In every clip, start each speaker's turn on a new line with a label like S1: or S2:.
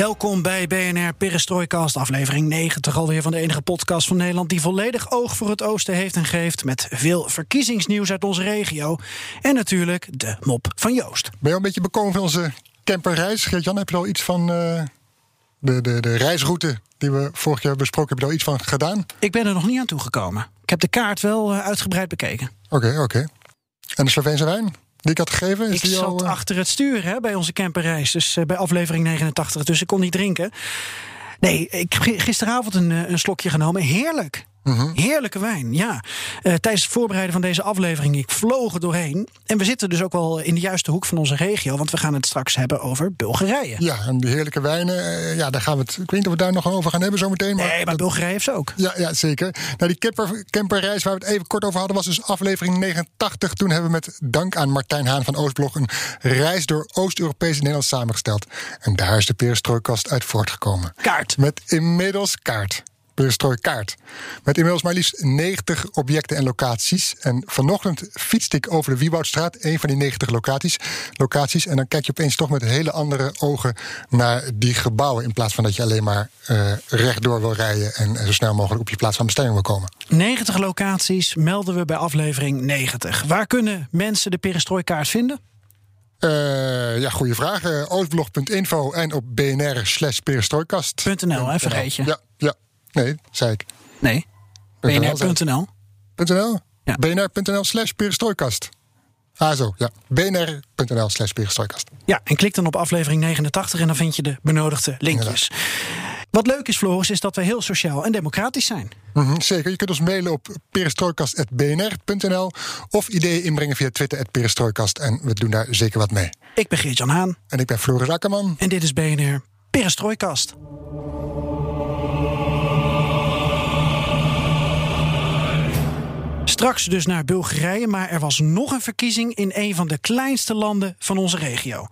S1: Welkom bij BNR Perestrooikast, aflevering 90 alweer van de enige podcast van Nederland die volledig oog voor het oosten heeft en geeft. Met veel verkiezingsnieuws uit onze regio. En natuurlijk de mop van Joost.
S2: Ben je al een beetje bekomen van onze camperreis? Geert-Jan, heb je al iets van uh, de, de, de reisroute die we vorig jaar besproken, heb je er al iets van gedaan?
S1: Ik ben er nog niet aan toegekomen. Ik heb de kaart wel uh, uitgebreid bekeken.
S2: Oké, oké. Okay. En de Sloveense wijn? Die ik had gegeven? Is
S1: ik
S2: die
S1: zat
S2: al, uh...
S1: achter het stuur hè, bij onze camperreis. Dus uh, bij aflevering 89. Dus ik kon niet drinken. Nee, ik heb gisteravond een, een slokje genomen. Heerlijk. -hmm. Heerlijke wijn, ja. Uh, tijdens het voorbereiden van deze aflevering, ik vloog er doorheen. En we zitten dus ook wel in de juiste hoek van onze regio, want we gaan het straks hebben over Bulgarije.
S2: Ja, en die heerlijke wijnen, uh, ja, daar gaan we het. Ik weet niet of we daar nog over gaan hebben zometeen.
S1: Maar nee, maar Bulgarije heeft ze ook.
S2: Ja, ja zeker. Nou, die camper, camperreis waar we het even kort over hadden, was dus aflevering 89. Toen hebben we met dank aan Martijn Haan van Oostblog een reis door Oost-Europees Nederland samengesteld. En daar is de perestrooikast uit voortgekomen.
S1: Kaart.
S2: Met inmiddels kaart kaart. Met inmiddels maar liefst 90 objecten en locaties. En vanochtend fietste ik over de Wieboudstraat, een van die 90 locaties. locaties. En dan kijk je opeens toch met hele andere ogen naar die gebouwen. In plaats van dat je alleen maar uh, rechtdoor wil rijden en zo snel mogelijk op je plaats van bestemming wil komen.
S1: 90 locaties melden we bij aflevering 90. Waar kunnen mensen de perestrooikaart vinden?
S2: Uh, ja, goede vraag. Uh, oostblog.info en op bnr slash perestrooikast.nl,
S1: hè, vergeet je.
S2: Ja, ja. Nee, zei ik.
S1: Nee. BNR.nl.
S2: .nl? Ja. BNR.nl slash perestrooikast. Ah, zo, ja. BNR.nl slash perestrooikast.
S1: Ja, en klik dan op aflevering 89 en dan vind je de benodigde linkjes. Wat leuk is, Floris, is dat we heel sociaal en democratisch zijn.
S2: Mm -hmm, zeker. Je kunt ons mailen op perestrooikast.bnr.nl of ideeën inbrengen via Twitter perestrooikast. En we doen daar zeker wat mee.
S1: Ik ben Geert-Jan Haan.
S2: En ik ben Floris Akkerman.
S1: En dit is BNR Perestrooikast. Straks dus naar Bulgarije, maar er was nog een verkiezing in een van de kleinste landen van onze regio.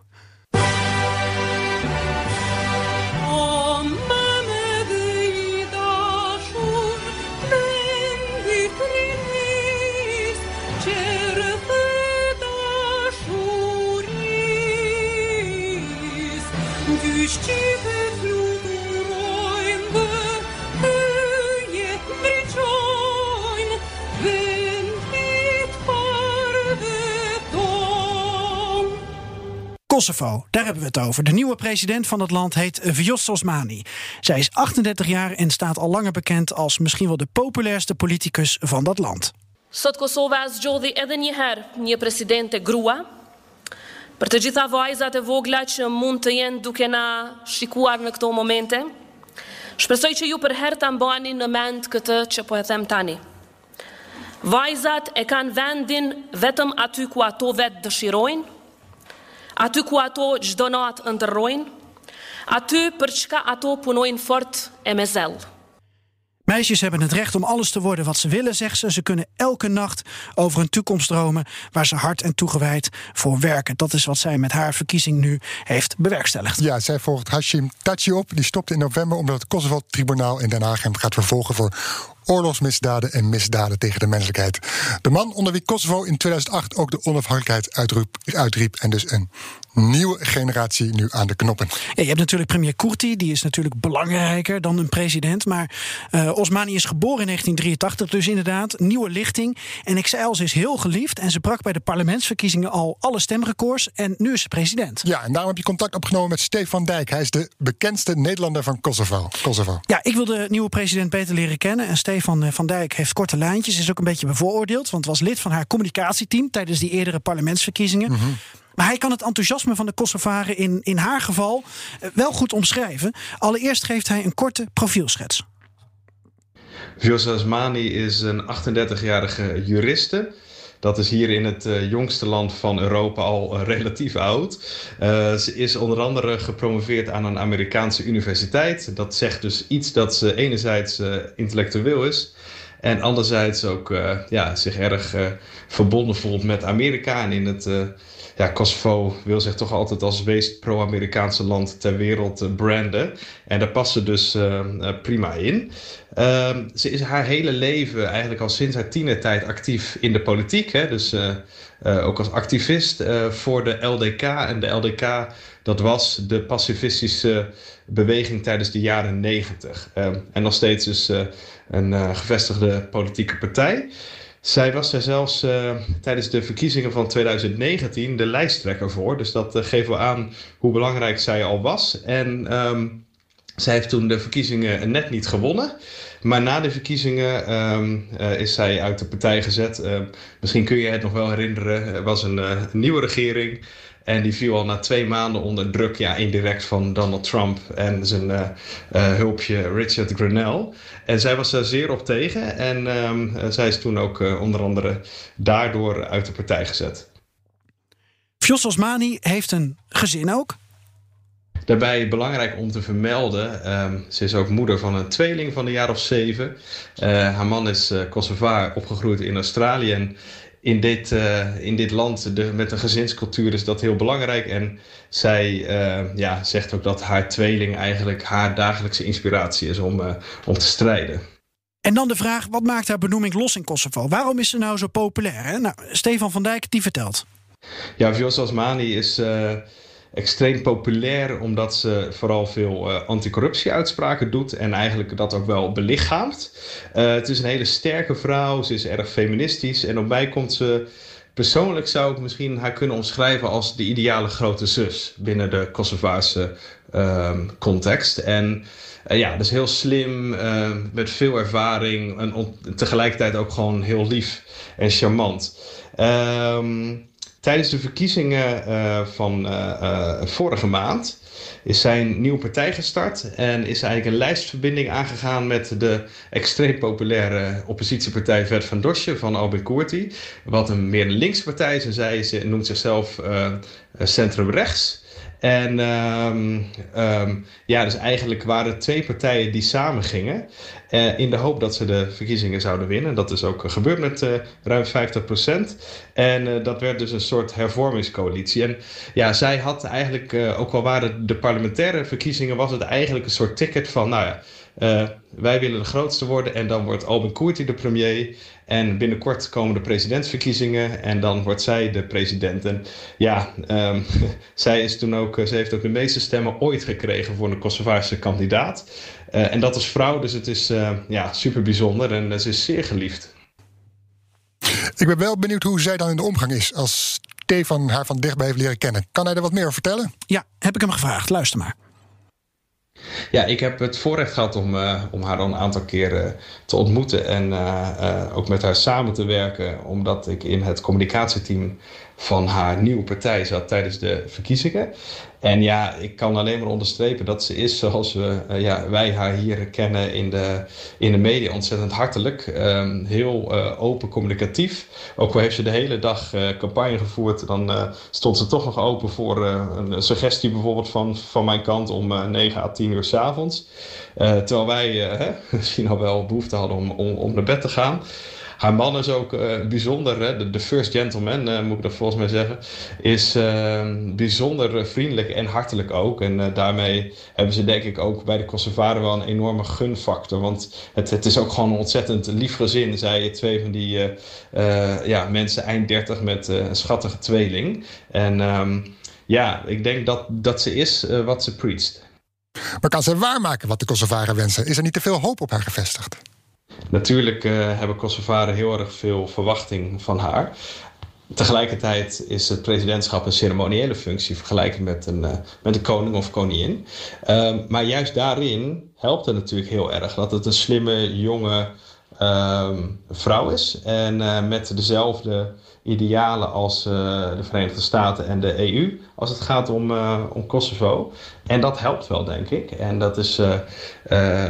S1: Kosovo, daar hebben we het over. De nieuwe president van het land heet Vjosa Osmani. Zij is 38 jaar en staat al langer bekend als misschien wel de populairste politicus van dat land.
S3: Sot Kosova zgjodhi edhe një herë një presidente grua. Për të gjitha vajzat e vogla që mund të jenë duke na shikuar në këto momente, shpresoj që ju për herë ta mbani në mend këtë që po e them tani. Vajzat e kanë vendin vetëm aty ku ato vetë dëshirojnë, aty ku ato çdo natë ndërrojnë, aty për çka ato punojnë fort e me zell.
S1: Meisjes hebben het recht om alles te worden wat ze willen, zegt ze. Ze kunnen elke nacht over een toekomst dromen waar ze hard en toegewijd voor werken. Dat is wat zij met haar verkiezing nu heeft bewerkstelligd.
S2: Ja, zij volgt Hashim Tachi op. Die stopt in november omdat het Kosovo-tribunaal in Den Haag hem gaat vervolgen voor oorlogsmisdaden en misdaden tegen de menselijkheid. De man onder wie Kosovo in 2008 ook de onafhankelijkheid uitriep, uitriep en dus een nieuwe generatie nu aan de knoppen.
S1: Ja, je hebt natuurlijk premier Kurti, die is natuurlijk belangrijker dan een president. Maar uh, Osmani is geboren in 1983, dus inderdaad, nieuwe lichting. En ze is heel geliefd en ze brak bij de parlementsverkiezingen al alle stemrecords. En nu is ze president.
S2: Ja, en daarom heb je contact opgenomen met Stefan Dijk. Hij is de bekendste Nederlander van Kosovo. Kosovo.
S1: Ja, ik wil de nieuwe president beter leren kennen. En Stefan eh, van Dijk heeft korte lijntjes, is ook een beetje bevooroordeeld, want was lid van haar communicatieteam tijdens die eerdere parlementsverkiezingen. Mm -hmm. Maar hij kan het enthousiasme van de Kosovaren in, in haar geval wel goed omschrijven. Allereerst geeft hij een korte profielschets.
S4: Vjosa Osmani is een 38-jarige juriste. Dat is hier in het jongste land van Europa al relatief oud. ze is onder andere gepromoveerd aan een Amerikaanse universiteit. Dat zegt dus iets dat ze enerzijds intellectueel is. En anderzijds ook ja, zich erg verbonden voelt met Amerika en in het ja, Kosovo wil zich toch altijd als meest pro-Amerikaanse land ter wereld uh, branden. En daar past ze dus uh, prima in. Ehm, ze is haar hele leven, eigenlijk al sinds haar tienertijd, actief in de politiek. Hè? Dus ook als activist voor de LDK. En de LDK, dat was de pacifistische beweging tijdens de jaren negentig. Ehm, en nog steeds dus een gevestigde politieke partij. Zij was er zelfs uh, tijdens de verkiezingen van 2019 de lijsttrekker voor. Dus dat uh, geeft wel aan hoe belangrijk zij al was. En um, zij heeft toen de verkiezingen net niet gewonnen. Maar na de verkiezingen um, uh, is zij uit de partij gezet. misschien kun je het nog wel herinneren. Er was een nieuwe regering. En die viel al na twee maanden onder druk, ja, indirect van Donald Trump en zijn uh, uh, hulpje Richard Grenell. En zij was daar zeer op tegen. En um, zij is toen ook uh, onder andere daardoor uit de partij gezet.
S1: Fios Osmani heeft een gezin ook.
S4: Daarbij belangrijk om te vermelden, um, ze is ook moeder van een tweeling van een jaar of zeven. Haar man is Kosovaar, opgegroeid in Australië. En in dit, uh, in dit land de, met een gezinscultuur is dat heel belangrijk. En zij uh, ja, zegt ook dat haar tweeling eigenlijk haar dagelijkse inspiratie is om, uh, om te strijden.
S1: En dan de vraag, wat maakt haar benoeming los in Kosovo? Waarom is ze nou zo populair? Hè? Nou, Stefan van Dijk, die vertelt.
S4: Ja, Vjosa Osmani is extreem populair omdat ze vooral veel uh, anticorruptie-uitspraken doet en eigenlijk dat ook wel belichaamt. Uh, het is een hele sterke vrouw, ze is erg feministisch en op mij komt ze. Persoonlijk zou ik misschien haar kunnen omschrijven als de ideale grote zus binnen de Kosovaarse uh, context. En uh, ja, dus heel slim, met veel ervaring en tegelijkertijd ook gewoon heel lief en charmant. Ehm, Tijdens de verkiezingen uh, van uh, vorige maand is zijn nieuwe partij gestart en is eigenlijk een lijstverbinding aangegaan met de extreem populaire oppositiepartij Vert van Dosje van Albin Koerti. Wat een meer linkse partij is en zij noemt zichzelf centrum rechts. En um, um, ja, dus eigenlijk waren het twee partijen die samen gingen. Uh, in de hoop dat ze de verkiezingen zouden winnen. Dat is ook gebeurd met uh, ruim 50 procent. En uh, dat werd dus een soort hervormingscoalitie. En ja, zij had eigenlijk, ook al waren de parlementaire verkiezingen, was het eigenlijk een soort ticket van, nou ja. Wij willen de grootste worden en dan wordt Albin Koerti de premier. En binnenkort komen de presidentsverkiezingen en dan wordt zij de president. En ja, um, zij is toen ook, ze heeft ook de meeste stemmen ooit gekregen voor een Kosovaarse kandidaat. Uh, en dat is vrouw, dus het is uh, ja, super bijzonder en ze is zeer geliefd.
S2: Ik ben wel benieuwd hoe zij dan in de omgang is als Stefan haar van dichtbij heeft leren kennen. Kan hij er wat meer over vertellen?
S1: Ja, heb ik hem gevraagd. Luister maar.
S4: Ja, ik heb het voorrecht gehad om, uh, om haar al een aantal keren te ontmoeten en uh, uh, ook met haar samen te werken, omdat ik in het communicatieteam van haar nieuwe partij zat tijdens de verkiezingen. En ja, ik kan alleen maar onderstrepen dat ze is zoals we, uh, ja, wij haar hier kennen in de, in de media. Ontzettend hartelijk, um, heel uh, open communicatief. Ook al heeft ze de hele dag uh, campagne gevoerd, dan stond ze toch nog open voor een suggestie bijvoorbeeld van, van mijn kant om 9 à 10 uur s avonds. terwijl wij misschien al wel behoefte hadden om, om, om naar bed te gaan. Haar man is ook uh, bijzonder, hè? De, first gentleman, uh, moet ik dat volgens mij zeggen. Is uh, bijzonder vriendelijk en hartelijk ook. En daarmee hebben ze denk ik ook bij de Kosovaren wel een enorme gunfactor. Want het, het is ook gewoon een ontzettend lief gezin. Zij twee van die ja, mensen eind 30 met een schattige tweeling. En um, ja, ik denk dat, dat ze is wat ze preacht.
S2: Maar kan ze waarmaken wat de Kosovaren wensen? Is er niet te veel hoop op haar gevestigd?
S4: Natuurlijk uh, hebben Kosovaren heel erg veel verwachting van haar. Tegelijkertijd is het presidentschap een ceremoniële functie vergelijkbaar met een, uh, met een koning of koningin. Uh, maar juist daarin helpt het natuurlijk heel erg dat het een slimme, jonge vrouw is. En met dezelfde idealen als de Verenigde Staten en de EU als het gaat om, om Kosovo. En dat helpt wel, denk ik. En dat, is,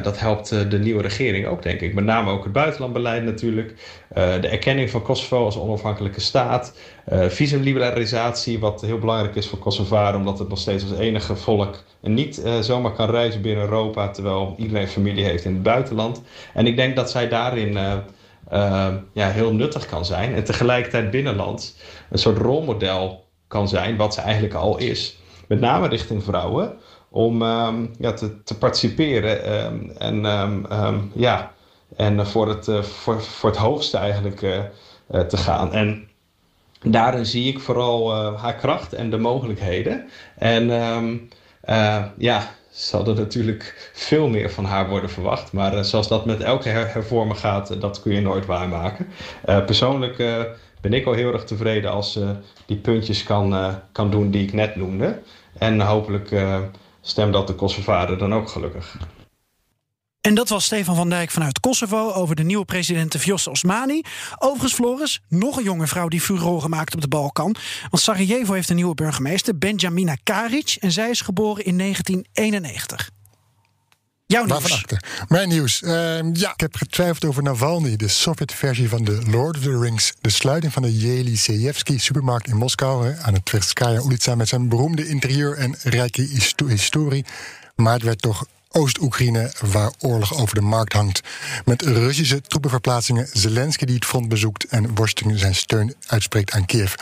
S4: dat helpt de nieuwe regering ook, denk ik. Met name ook het buitenlandbeleid natuurlijk. de erkenning van Kosovo als onafhankelijke staat. visumliberalisatie, wat heel belangrijk is voor Kosovo, omdat het nog steeds als enige volk niet zomaar kan reizen binnen Europa, terwijl iedereen familie heeft in het buitenland. En ik denk dat zij daarin uh, ja, heel nuttig kan zijn. En tegelijkertijd binnenland een soort rolmodel kan zijn, wat ze eigenlijk al is. Met name richting vrouwen, om um, ja, te, participeren um, en, ja, en voor, het, uh, voor, voor het hoogste eigenlijk te gaan. En daarin zie ik vooral haar kracht en de mogelijkheden. En ja, zal er natuurlijk veel meer van haar worden verwacht. Maar uh, zoals dat met elke her hervormen gaat, uh, dat kun je nooit waarmaken. Uh, persoonlijk ben ik al heel erg tevreden als ze die puntjes kan, kan doen die ik net noemde. En hopelijk stemt dat de Kosovaarder dan ook gelukkig.
S1: En dat was Stefan van Dijk vanuit Kosovo over de nieuwe president Vjosa Osmani. Overigens, Floris, nog een jonge vrouw die furoren maakt op de Balkan. Want Sarajevo heeft een nieuwe burgemeester, Benjamina Karic. En zij is geboren in 1991. Jouw nieuws.
S2: Mijn nieuws. Uh, ja, ik heb getwijfeld over Navalny, de Sovjet-versie van de Lord of the Rings. De sluiting van de Jelisejevski supermarkt in Moskou aan het Tverskaya Ulitsa met zijn beroemde interieur en rijke historie. Maar het werd toch Oost-Oekraïne, waar oorlog over de markt hangt. Met Russische troepenverplaatsingen, Zelensky die het front bezoekt en Washington zijn steun uitspreekt aan Kiev.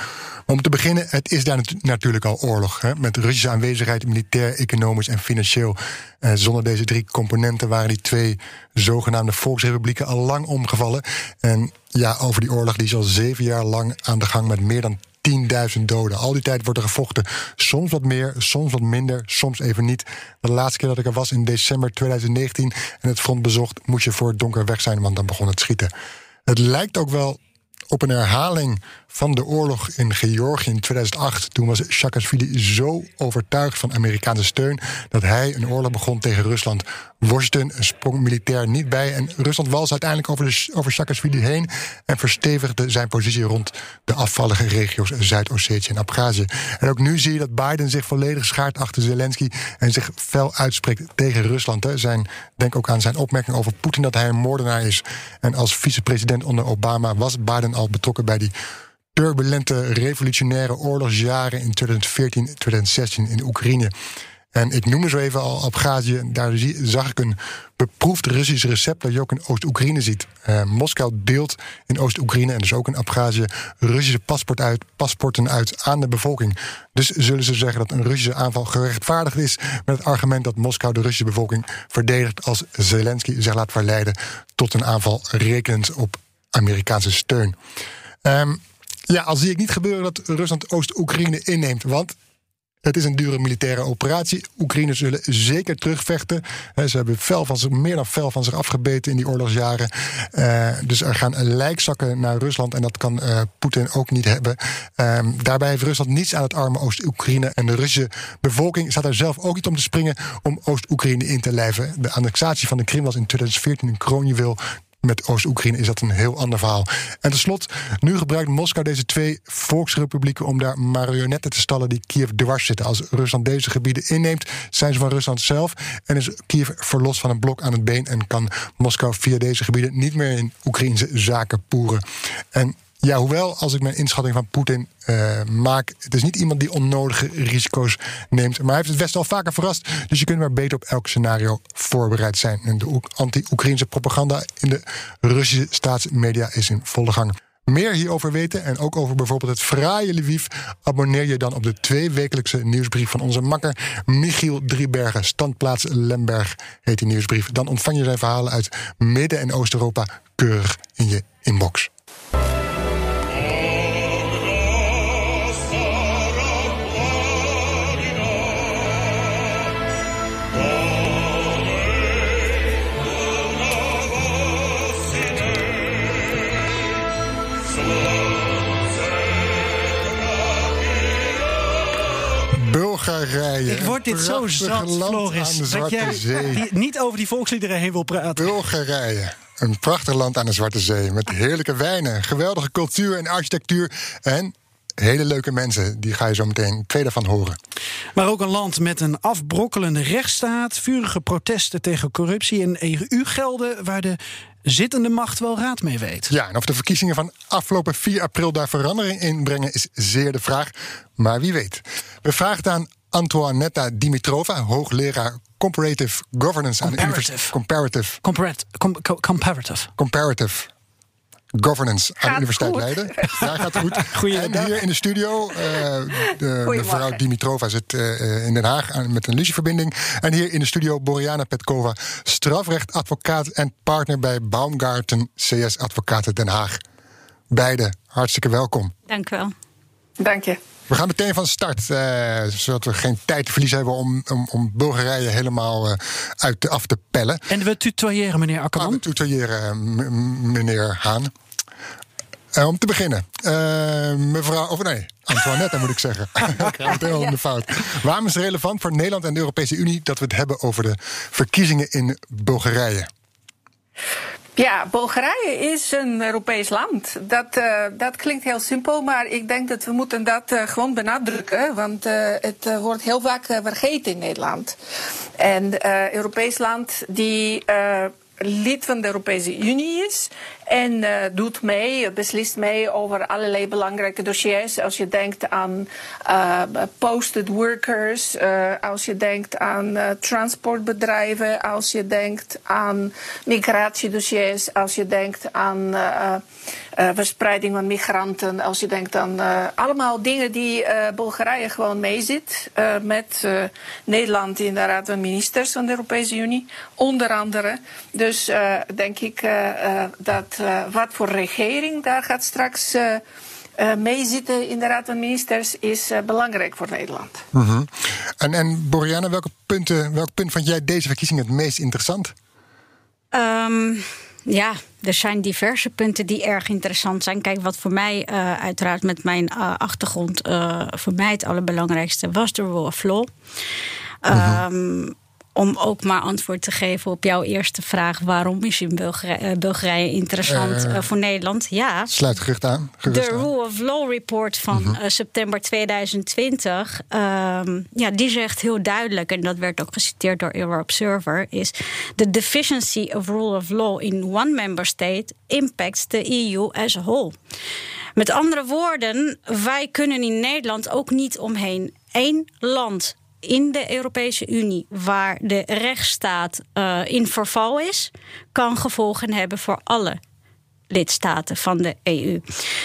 S2: om te beginnen, het is daar natuurlijk al oorlog. Hè? Met Russische aanwezigheid, militair, economisch en financieel. Eh, zonder deze drie componenten waren die twee zogenaamde volksrepublieken al lang omgevallen. En ja, over die oorlog die is al zeven jaar lang aan de gang met meer dan 10.000 doden. Al die tijd wordt er gevochten. Soms wat meer, soms wat minder, soms even niet. De laatste keer dat ik er was in december 2019 en het front bezocht, moest je voor het donker weg zijn, want dan begon het schieten. Het lijkt ook wel op een herhaling van de oorlog in Georgië in 2008. Toen was Saakashvili zo overtuigd van Amerikaanse steun dat hij een oorlog begon tegen Rusland. Washington sprong militair niet bij en Rusland walste uiteindelijk over, over heen en verstevigde zijn positie rond de afvallige regio's Zuid-Ossetië en Abhazie. En ook nu zie je dat Biden zich volledig schaart achter Zelensky en zich fel uitspreekt tegen Rusland. Zijn, denk ook aan zijn opmerking over Poetin dat hij een moordenaar is. En als vicepresident onder Obama was Biden al betrokken bij die turbulente revolutionaire oorlogsjaren in 2014, 2016 in Oekraïne. En ik noemde zo even al Abhazie. Daar zag ik een beproefd Russisch recept dat je ook in Oost-Oekraïne ziet. Uh, Moskou deelt in Oost-Oekraïne en dus ook in Abhazie Russische paspoort uit, paspoorten uit aan de bevolking. Dus zullen ze zeggen dat een Russische aanval gerechtvaardigd is met het argument dat Moskou de Russische bevolking verdedigt als Zelensky zich laat verleiden tot een aanval rekenend op Amerikaanse steun. Um, ja, al zie ik niet gebeuren dat Rusland Oost-Oekraïne inneemt. Want het is een dure militaire operatie. Oekraïners zullen zeker terugvechten. Ze hebben fel van zich, meer dan fel van zich afgebeten in die oorlogsjaren. Uh, dus er gaan lijkzakken naar Rusland. En dat kan uh, Poetin ook niet hebben. Uh, daarbij heeft Rusland niets aan het arme Oost-Oekraïne. En de Russische bevolking staat er zelf ook niet om te springen om Oost-Oekraïne in te lijven. De annexatie van de Krim was in 2014 een kroonjuweel met Oost-Oekraïne is dat een heel ander verhaal. En tenslotte, nu gebruikt Moskou deze twee volksrepublieken om daar marionetten te stallen die Kiev dwars zitten. Als Rusland deze gebieden inneemt, zijn ze van Rusland zelf en is Kiev verlost van een blok aan het been en kan Moskou via deze gebieden niet meer in Oekraïnse zaken poeren. En ja, hoewel als ik mijn inschatting van Poetin uh, maak, het is niet iemand die onnodige risico's neemt. Maar hij heeft het Westen al vaker verrast. Dus je kunt maar beter op elk scenario voorbereid zijn. En de anti-Oekraïnse propaganda in de Russische staatsmedia is in volle gang. Meer hierover weten en ook over bijvoorbeeld het fraaie Lviv... abonneer je dan op de tweewekelijkse nieuwsbrief van onze makker... Michiel Driebergen, standplaats Lemberg heet die nieuwsbrief. Dan ontvang je zijn verhalen uit Midden- en Oost-Europa keurig in je inbox. Bulgarije.
S1: Ik word dit zo zat, Floris.
S2: dat
S1: jij niet over die volksliederen heen wil praten.
S2: Bulgarije. Een prachtig land aan de Zwarte Zee. Met heerlijke wijnen, geweldige cultuur en architectuur. En hele leuke mensen. Die ga je zo meteen twee daarvan horen.
S1: Maar ook een land met een afbrokkelende rechtsstaat, vurige protesten tegen corruptie en EU-gelden waar de zittende macht wel raad mee weet.
S2: Ja, en of de verkiezingen van afgelopen 4 april daar verandering in brengen, is zeer de vraag. Maar wie weet. We vragen aan Antoinetta Dimitrova, hoogleraar Comparative Governance aan de Universiteit.
S1: Comparative. Comparative. comparative.
S2: Comparative Governance aan de Universiteit Leiden. Ja, gaat goed. En hier in de studio, uh, de mevrouw Dimitrova zit uh, in Den Haag met een Lucie-verbinding. En hier in de studio Boriana Petkova, strafrechtadvocaat en partner bij Baumgarten CS Advocaten Den Haag. Beide hartstikke welkom.
S5: Dank u wel.
S6: Dank je.
S2: We gaan meteen van start, uh, zodat we geen tijd te verliezen hebben om, om, om Bulgarije helemaal uh, uit af te pellen.
S1: En we tutoyeren, meneer Akkerman?
S2: Ah, we tutoyeren, meneer Haan. Uh, om te beginnen, mevrouw, of nee, Antoinette moet ik zeggen. ik ga meteen al om de fout. Waarom is het relevant voor Nederland en de Europese Unie dat we het hebben over de verkiezingen in Bulgarije?
S6: Ja, Bulgarije is een Europees land. Dat, uh, dat klinkt heel simpel, maar ik denk dat we moeten dat uh, gewoon benadrukken. Want uh, het wordt heel vaak vergeten in Nederland. En Europees land die lid van de Europese Unie is. En uh, doet mee, beslist mee over allerlei belangrijke dossiers. Als je denkt aan uh, posted workers, uh, als je denkt aan transportbedrijven, als je denkt aan migratiedossiers, als je denkt aan verspreiding van migranten, als je denkt aan allemaal dingen die Bulgarije gewoon meezit met Nederland in de Raad van Ministers van de Europese Unie, onder andere. Dus denk ik dat uh, wat voor regering daar gaat straks uh, uh, meezitten in de Raad van Ministers is belangrijk voor Nederland.
S2: Mhm. En, en Boriana, welke punten, welk punt vond jij deze verkiezing het meest interessant?
S5: Um, ja, er zijn diverse punten die erg interessant zijn. Kijk, wat voor mij uiteraard met mijn achtergrond voor mij het allerbelangrijkste was de rule of law. -huh. Mhm. um, om ook maar antwoord te geven op jouw eerste vraag: waarom is in Bulgarije, eh, Bulgarije interessant uh, voor Nederland? Ja.
S2: Sluit gerust aan.
S5: de Rule of Law Report van uh -huh. september 2020, um, ja, die zegt heel duidelijk, en dat werd ook geciteerd door Euro Observer, is: The deficiency of rule of law in one member state impacts the EU as a whole. Met andere woorden, wij kunnen in Nederland ook niet omheen één land in de Europese Unie, waar de rechtsstaat uh, in verval is, kan gevolgen hebben voor alle lidstaten van de EU.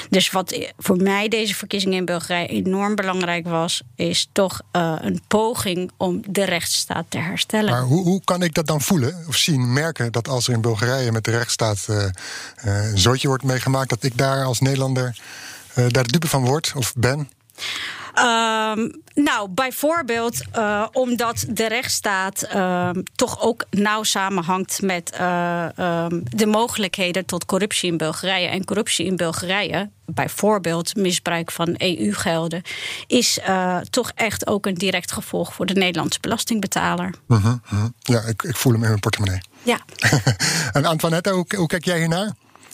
S5: Dus wat voor mij deze verkiezingen in Bulgarije enorm belangrijk was, is toch uh, een poging om de rechtsstaat te herstellen.
S2: Maar hoe, hoe kan ik dat dan voelen of zien, merken dat als er in Bulgarije met de rechtsstaat uh, een zootje wordt meegemaakt, dat ik daar als Nederlander daar de dupe van word of ben?
S5: Um, nou, bijvoorbeeld uh, omdat de rechtsstaat uh, toch ook nauw samenhangt met uh, um, de mogelijkheden tot corruptie in Bulgarije. En corruptie in Bulgarije, bijvoorbeeld misbruik van EU-gelden, is toch echt ook een direct gevolg voor de Nederlandse belastingbetaler.
S2: -huh, -huh. Ja, ik, ik, voel hem in mijn portemonnee.
S5: Ja.
S2: en Antoinette, hoe, hoe kijk jij hiernaar?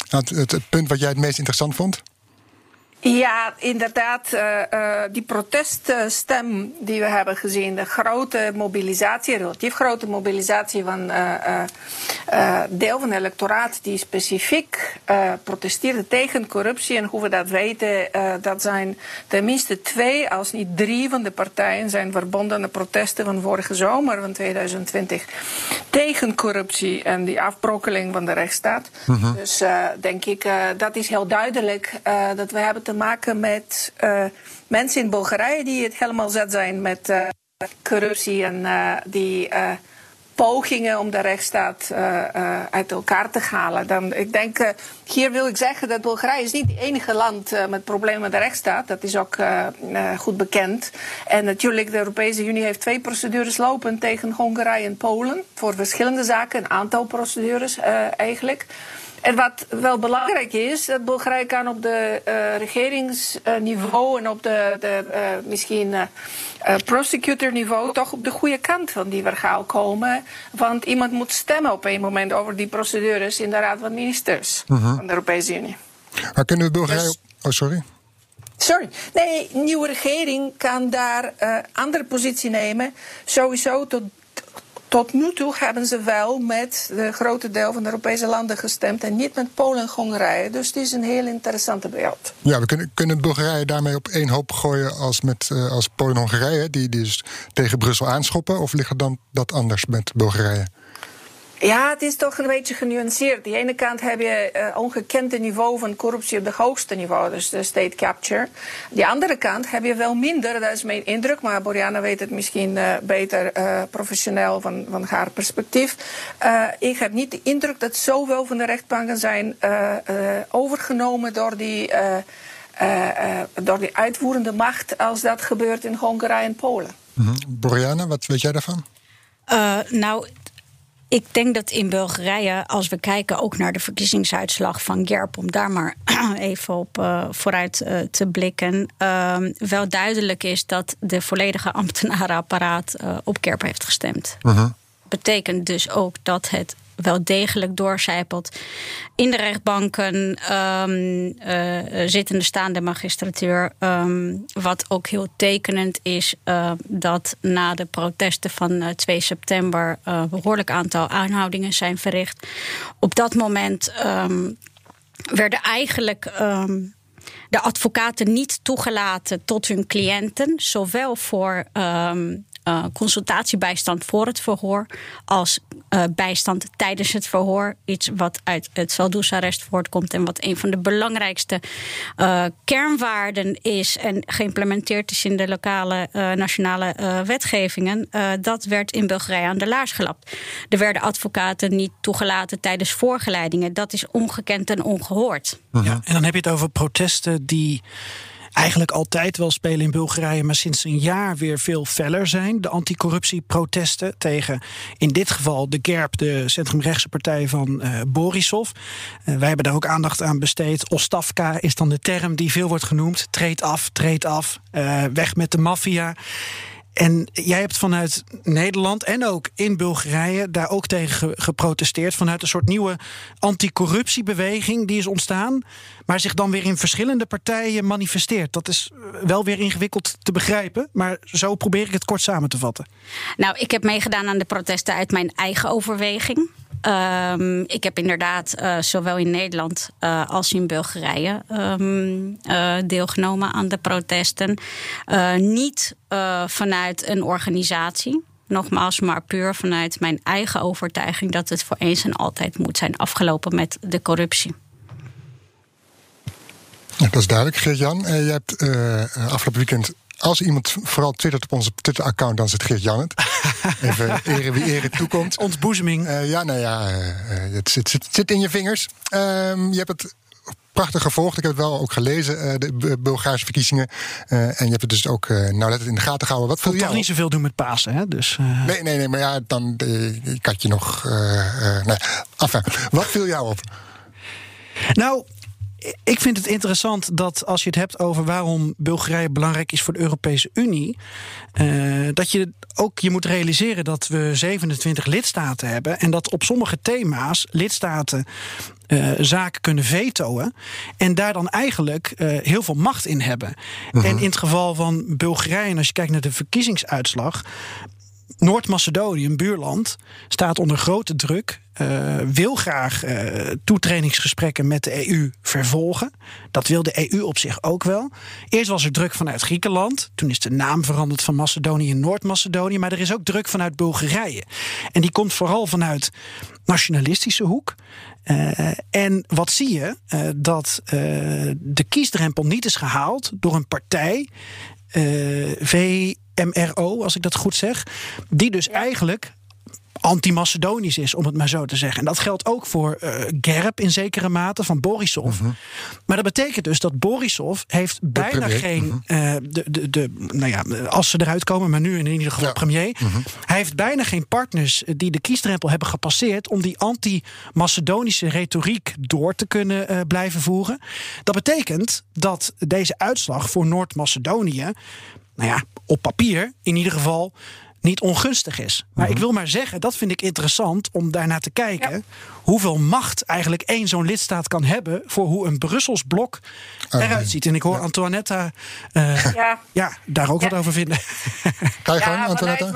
S2: Het, het, het punt wat jij het meest interessant vond?
S6: Ja, inderdaad. Uh, uh, die proteststem die we hebben gezien, de grote mobilisatie, relatief grote mobilisatie van uh, deel van het electoraat die specifiek protesteerde tegen corruptie. En hoe we dat weten, dat zijn tenminste twee, als niet drie van de partijen zijn verbonden aan protesten van vorige zomer van 2020 tegen corruptie en die afbrokkeling van de rechtsstaat. -huh. Dus denk ik, dat is heel duidelijk dat we hebben te maken met uh, mensen in Bulgarije die het helemaal zet zijn met uh, corruptie en uh, die pogingen om de rechtsstaat uit elkaar te halen. Dan, ik denk, hier wil ik zeggen dat Bulgarije is niet het enige land met problemen met de rechtsstaat. Dat is ook goed bekend. En natuurlijk, de Europese Unie heeft twee procedures lopen tegen Hongarije en Polen. Voor verschillende zaken, een aantal procedures eigenlijk. En wat wel belangrijk is, dat Bulgarije kan op de uh, regeringsniveau en op de, de uh, misschien uh, prosecutorniveau toch op de goede kant van die verhaal komen. Want iemand moet stemmen op een moment over die procedures in de Raad van Ministers -huh. van de Europese Unie.
S2: Maar kunnen we Bulgarije. Dus, oh, sorry.
S6: Sorry. Nee, een nieuwe regering kan daar uh, andere positie nemen. Sowieso tot tot nu toe hebben ze wel met de grote deel van de Europese landen gestemd en niet met Polen en Hongarije. Dus het is een heel interessante beeld.
S2: Ja, we kunnen, kunnen Bulgarije daarmee op één hoop gooien als, met, uh, als Polen en Hongarije, die, die dus tegen Brussel aanschoppen? Of ligt er dan dat anders met Bulgarije?
S6: Ja, het is toch een beetje genuanceerd. Aan de ene kant heb je uh, ongekende niveau van corruptie op het hoogste niveau, dus de state capture. Aan de andere kant heb je wel minder, dat is mijn indruk, maar Boriana weet het misschien uh, beter uh, professioneel van, van haar perspectief. ik heb niet de indruk dat zoveel van de rechtbanken zijn overgenomen door die, door die uitvoerende macht als dat gebeurt in Hongarije en Polen.
S2: Mm -hmm. Boriana, wat weet jij daarvan?
S5: nou, ik denk dat in Bulgarije, als we kijken ook naar de verkiezingsuitslag van GERP, om daar maar even op uh, vooruit uh, te blikken, uh, wel duidelijk is dat de volledige ambtenarenapparaat uh, op GERP heeft gestemd. -huh. Betekent dus ook dat het wel degelijk doorcijpelt in de rechtbanken, um, uh, zittende staande magistratuur. Um, wat ook heel tekenend is uh, dat na de protesten van uh, 2 september een behoorlijk aantal aanhoudingen zijn verricht. Op dat moment um, werden eigenlijk de advocaten niet toegelaten tot hun cliënten, zowel voor consultatiebijstand voor het verhoor als uh, bijstand tijdens het verhoor. Iets wat uit het Valdoes-arrest voortkomt en wat een van de belangrijkste uh, kernwaarden is en geïmplementeerd is in de lokale nationale wetgevingen. dat werd in Bulgarije aan de laars gelapt. Er werden advocaten niet toegelaten tijdens voorgeleidingen. Dat is ongekend en ongehoord.
S1: Ja, en dan heb je het over protesten die eigenlijk altijd wel spelen in Bulgarije, maar sinds een jaar weer veel feller zijn. De anticorruptieprotesten tegen, in dit geval, de GERB, de centrumrechtse partij van uh, Borisov. Uh, wij hebben daar ook aandacht aan besteed. Ostavka is dan de term die veel wordt genoemd. Treed af, treed af, uh, weg met de maffia. En jij hebt vanuit Nederland en ook in Bulgarije daar ook tegen geprotesteerd. Vanuit een soort nieuwe anticorruptiebeweging die is ontstaan. Maar zich dan weer in verschillende partijen manifesteert. Dat is wel weer ingewikkeld te begrijpen. Maar zo probeer ik het kort samen te vatten.
S5: Nou, ik heb meegedaan aan de protesten uit mijn eigen overweging. Um, ik heb inderdaad uh, zowel in Nederland uh, als in Bulgarije uh, deelgenomen aan de protesten. niet vanuit een organisatie. Nogmaals, maar puur vanuit mijn eigen overtuiging dat het voor eens en altijd moet zijn afgelopen met de corruptie.
S2: Ja, dat is duidelijk, Geert-Jan. je hebt afgelopen weekend als iemand vooral twittert op onze Twitter-account, dan het Geert Jannet. Even eren wie ere toekomt.
S1: Ontboezeming.
S2: Uh, ja, nou ja, uh, het, zit, zit, zit, in je vingers. Um, je hebt het prachtig gevolgd. Ik heb het wel ook gelezen, de Bulgaarse verkiezingen. en je hebt het dus ook nauwlettend in de gaten gehouden. Wat
S1: jou toch niet zoveel doen met Pasen, hè? Dus,
S2: Nee, nee, nee, maar ja, dan ik had je nog... nee. Enfin, wat viel jou op?
S1: Nou, ik vind het interessant dat als je het hebt over waarom Bulgarije belangrijk is voor de Europese Unie, uh, dat je ook je moet realiseren dat we 27 lidstaten hebben en dat op sommige thema's lidstaten uh, zaken kunnen vetoen en daar dan eigenlijk uh, heel veel macht in hebben. Uh -huh. En in het geval van Bulgarije, en als je kijkt naar de verkiezingsuitslag, Noord-Macedonië, een buurland, staat onder grote druk. Uh, wil graag uh, toetredingsgesprekken met de EU vervolgen. Dat wil de EU op zich ook wel. Eerst was er druk vanuit Griekenland. Toen is de naam veranderd van Macedonië in Noord-Macedonië. Maar er is ook druk vanuit Bulgarije. En die komt vooral vanuit nationalistische hoek. Uh, en wat zie je? dat de kiesdrempel niet is gehaald door een partij. V MRO, als ik dat goed zeg. Die dus eigenlijk anti-Macedonisch is, om het maar zo te zeggen. En dat geldt ook voor uh, Gerb in zekere mate van Borisov.
S2: Mhm.
S1: Maar dat betekent dus dat Borisov heeft bijna
S2: premier,
S1: geen. eh, de, de, de, nou ja, als ze eruit komen, maar nu in ieder geval
S2: Ja.
S1: premier.
S2: Mhm.
S1: Hij heeft bijna geen partners die de kiesdrempel hebben gepasseerd om die anti-Macedonische retoriek door te kunnen eh, blijven voeren. Dat betekent dat deze uitslag voor Noord-Macedonië, nou ja, op papier in ieder geval niet ongunstig is. Maar
S2: Mhm.
S1: ik wil maar zeggen, dat vind ik interessant om daarnaar te kijken. Hoeveel macht eigenlijk één zo'n lidstaat kan hebben voor hoe een Brussels blok eruit ziet. En ik hoor Antoinetta eh,
S6: Ja.
S1: ja, daar ook
S6: Ja.
S1: wat over vinden.
S2: Ga je gang,
S6: Ja,
S2: Antoinetta?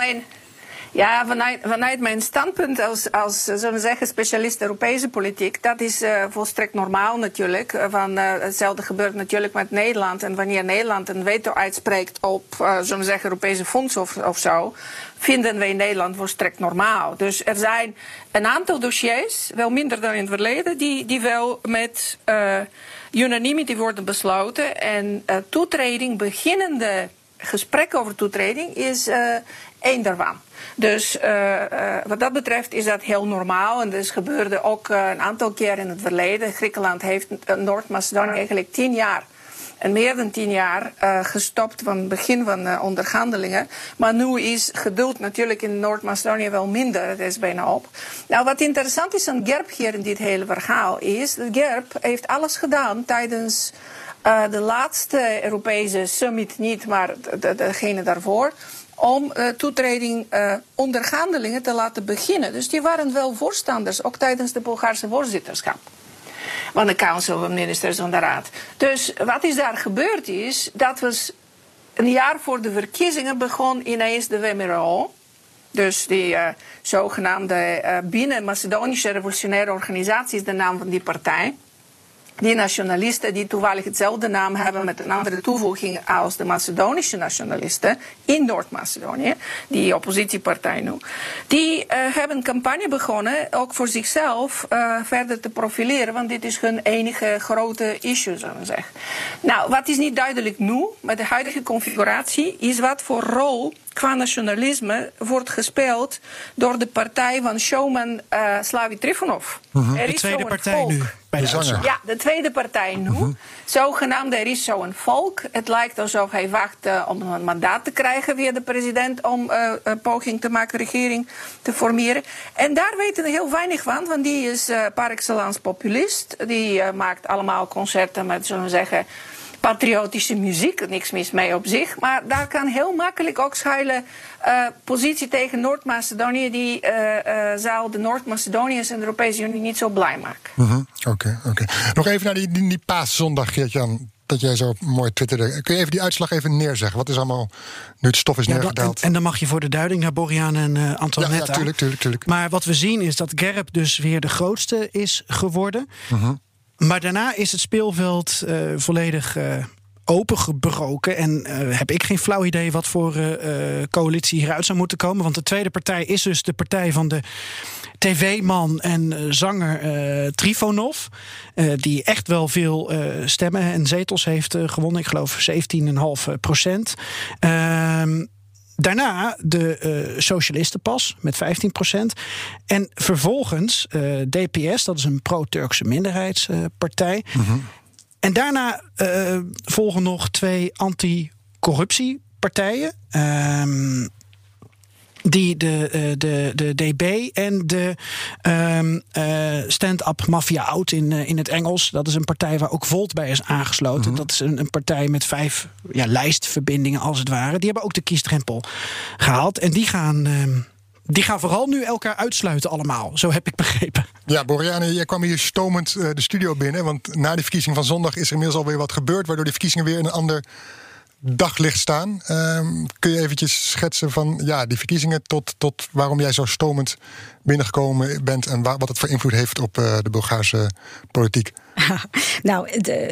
S6: Ja, vanuit, vanuit mijn standpunt als, als eh, zullen we zeggen, specialist Europese politiek, dat is eh, volstrekt normaal natuurlijk. Eh, Van, hetzelfde gebeurt natuurlijk met Nederland. En wanneer Nederland een veto uitspreekt op, we zeggen, Europese fondsen of, of zo, vinden wij in Nederland volstrekt normaal. Dus er zijn een aantal dossiers, wel minder dan in het verleden, die, die wel met unanimity worden besloten. En toetreding, beginnende gesprek over toetreding is eh één daarvan. Dus eh, eh, wat dat betreft is dat heel normaal. En dus gebeurde ook een aantal keer in het verleden. Griekenland heeft Noord-Macedonië eigenlijk tien jaar. En meer dan tien jaar gestopt van het begin van de onderhandelingen. Maar nu is geduld natuurlijk in Noord-Macedonië wel minder. Het is bijna op. Nou, wat interessant is aan GERB hier in dit hele verhaal is... dat GERB heeft alles gedaan tijdens eh, de laatste Europese summit niet, maar de- de- degene daarvoor. Om eh, toetreding eh onderhandelingen te laten beginnen. Dus die waren wel voorstanders, ook tijdens de Bulgaarse voorzitterschap van de Council van Ministers van de Raad. Dus wat is daar gebeurd is, dat was een jaar voor de verkiezingen begon ineens de WMRO. Dus die zogenaamde eh, binnen Macedonische Revolutionaire Organisatie is de naam van die partij. Die nationalisten die toevallig hetzelfde naam hebben met een andere toevoeging als de Macedonische nationalisten in Noord-Macedonië, die oppositiepartij nu, die eh, hebben een campagne begonnen, ook voor zichzelf eh, verder te profileren, want dit is hun enige grote issue, zullen we zeggen. Nou, wat is niet duidelijk nu, met de huidige configuratie, is wat voor rol qua nationalisme wordt gespeeld door de partij van showman eh Slavi Trifonov. Er
S1: Mhm. De
S6: is
S1: tweede
S6: zo'n
S1: partij
S6: volk.
S1: nu bij de
S2: De zanger.
S6: Ja, de tweede partij nu.
S1: Mhm.
S6: Zogenaamd, er is zo'n volk. Het lijkt alsof hij wacht eh, om een mandaat te krijgen via de president om eh, een poging te maken regering te formeren. En daar weten we heel weinig van, want die is eh, par excellence populist. Die maakt allemaal concerten met, zullen we zeggen, patriotische muziek. Niks mis mee op zich. Maar daar kan heel makkelijk ook schuilen eh, positie tegen Noord-Macedonië. Die eh, eh, zou de Noord-Macedoniërs en de Europese Unie niet zo blij maken.
S2: Mhm, Oké, oké. Nog even naar die, die, die paaszondag, Geert-Jan. Dat jij zo mooi twitterde. Kun je even die uitslag even neerzeggen? Wat is allemaal, nu het stof is
S1: Ja, en,
S2: neergedaald?
S1: en dan mag je voor de duiding naar Borian en eh
S2: ja,
S1: Antoinetta.
S2: ja, tuurlijk, tuurlijk, tuurlijk.
S1: Maar wat we zien is dat Gerb dus weer de grootste is geworden.
S2: Mhm.
S1: Maar daarna is het speelveld eh, volledig eh, opengebroken. En eh, heb ik geen flauw idee wat voor coalitie hieruit zou moeten komen. Want de tweede partij is dus de partij van de tv-man en zanger Trifonov. die echt wel veel stemmen en zetels heeft gewonnen. Ik geloof 17,5 procent. Ehm Daarna de eh, Socialistenpas met 15% En vervolgens eh, DPS, dat is een pro-Turkse minderheidspartij. En daarna eh, volgen nog twee anti-corruptiepartijen. Ehm, die de, eh, de, de DB en de ehm, eh, Stand-Up Mafia Out in, eh, in het Engels. Dat is een partij waar ook Volt bij is aangesloten. Dat is een, een partij met vijf ja, lijstverbindingen als het ware. Die hebben ook de kiesdrempel gehaald. En die gaan, ehm, die gaan vooral nu elkaar uitsluiten allemaal. Zo heb ik begrepen.
S2: Ja, Boriane, jij kwam hier stomend de studio binnen. Want na die verkiezing van zondag is er inmiddels alweer wat gebeurd. Waardoor die verkiezingen weer in een ander daglicht staan. Ehm, kun je eventjes schetsen van ja, die verkiezingen tot, tot waarom jij zo stomend binnengekomen bent. En wa- wat het voor invloed heeft op eh, de Bulgaarse politiek?
S5: nou,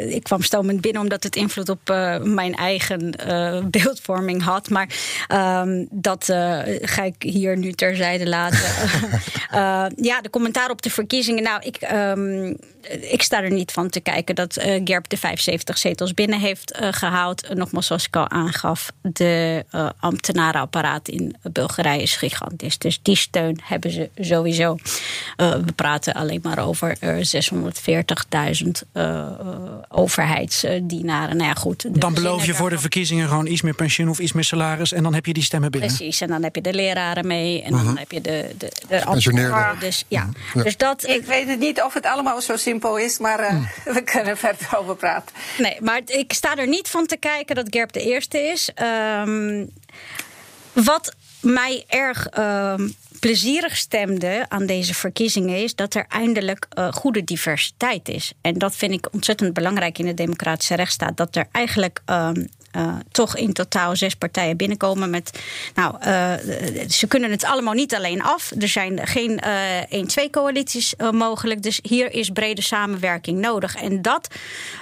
S5: ik kwam stomend binnen omdat het invloed op uh, mijn eigen uh, beeldvorming had. Maar um, dat uh, ga ik hier nu terzijde laten. ja, de commentaar op de verkiezingen. Nou, ik, um, ik sta er niet van te kijken dat Gerb de 75 zetels binnen heeft gehaald. Nogmaals, zoals ik al aangaf, de ambtenarenapparaat in Bulgarije is gigantisch. Dus die steun hebben ze sowieso. we praten alleen maar over 640.000 uh, overheidsdienaren. Nou ja, goed.
S1: Dan beloof je voor de verkiezingen gewoon iets meer pensioen of iets meer salaris. En dan heb je die stemmen binnen.
S5: Precies, en dan heb je de leraren mee. En dan
S2: Mhm.
S5: heb je de, de, de. Dus ja.
S2: Ja.
S5: Dus dat,
S6: Ik weet het niet of het allemaal zo simpel is, maar eh, we kunnen er verder over praten.
S5: Nee, maar ik sta er niet van te kijken dat Gerb de eerste is. Ehm, wat mij erg ehm, plezierig stemde aan deze verkiezingen is dat er eindelijk eh, goede diversiteit is. En dat vind ik ontzettend belangrijk in de democratische rechtsstaat. Dat er eigenlijk. ehm, eh, toch in totaal zes partijen binnenkomen met. Nou, eh, ze kunnen het allemaal niet alleen af. Er zijn geen eh 1-2-coalities mogelijk. Dus hier is brede samenwerking nodig. En dat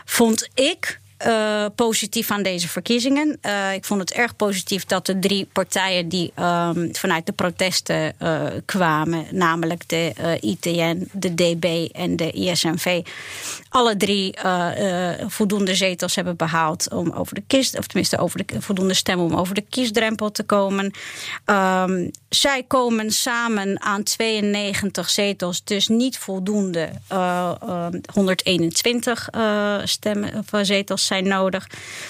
S5: vond ik eh, positief aan deze verkiezingen. Eh, ik vond het erg positief dat de drie partijen die ehm, vanuit de protesten eh, kwamen, namelijk de ITN, de DB en de ISMV, alle drie voldoende zetels hebben behaald om over de kist, of tenminste over de voldoende stemmen om over de kiesdrempel te komen. Ehm, zij komen samen aan 92 zetels, dus niet voldoende. eh, eh, 121 eh, stemmen of eh, zetels zijn nodig.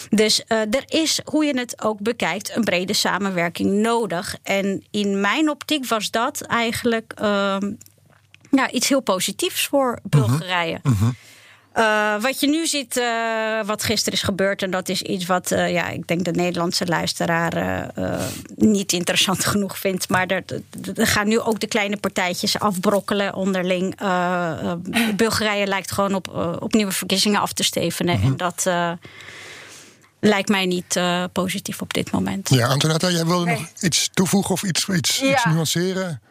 S5: Dus eh, er is, hoe je het ook bekijkt, een brede samenwerking nodig. En in mijn optiek was dat eigenlijk ehm, ja, iets heel positiefs voor Bulgarije. Uh, wat je nu ziet, uh, wat gisteren is gebeurd, en dat is iets wat uh, ja, ik denk de Nederlandse luisteraar niet interessant genoeg vindt. Maar er, er, gaan nu ook de kleine partijtjes afbrokkelen onderling. Bulgarije lijkt gewoon op, op nieuwe verkiezingen af te stevenen. En dat lijkt mij niet positief op dit moment.
S2: Ja, Antonetta, jij wilde nog iets toevoegen of iets, iets,
S6: Ja.
S2: iets nuanceren?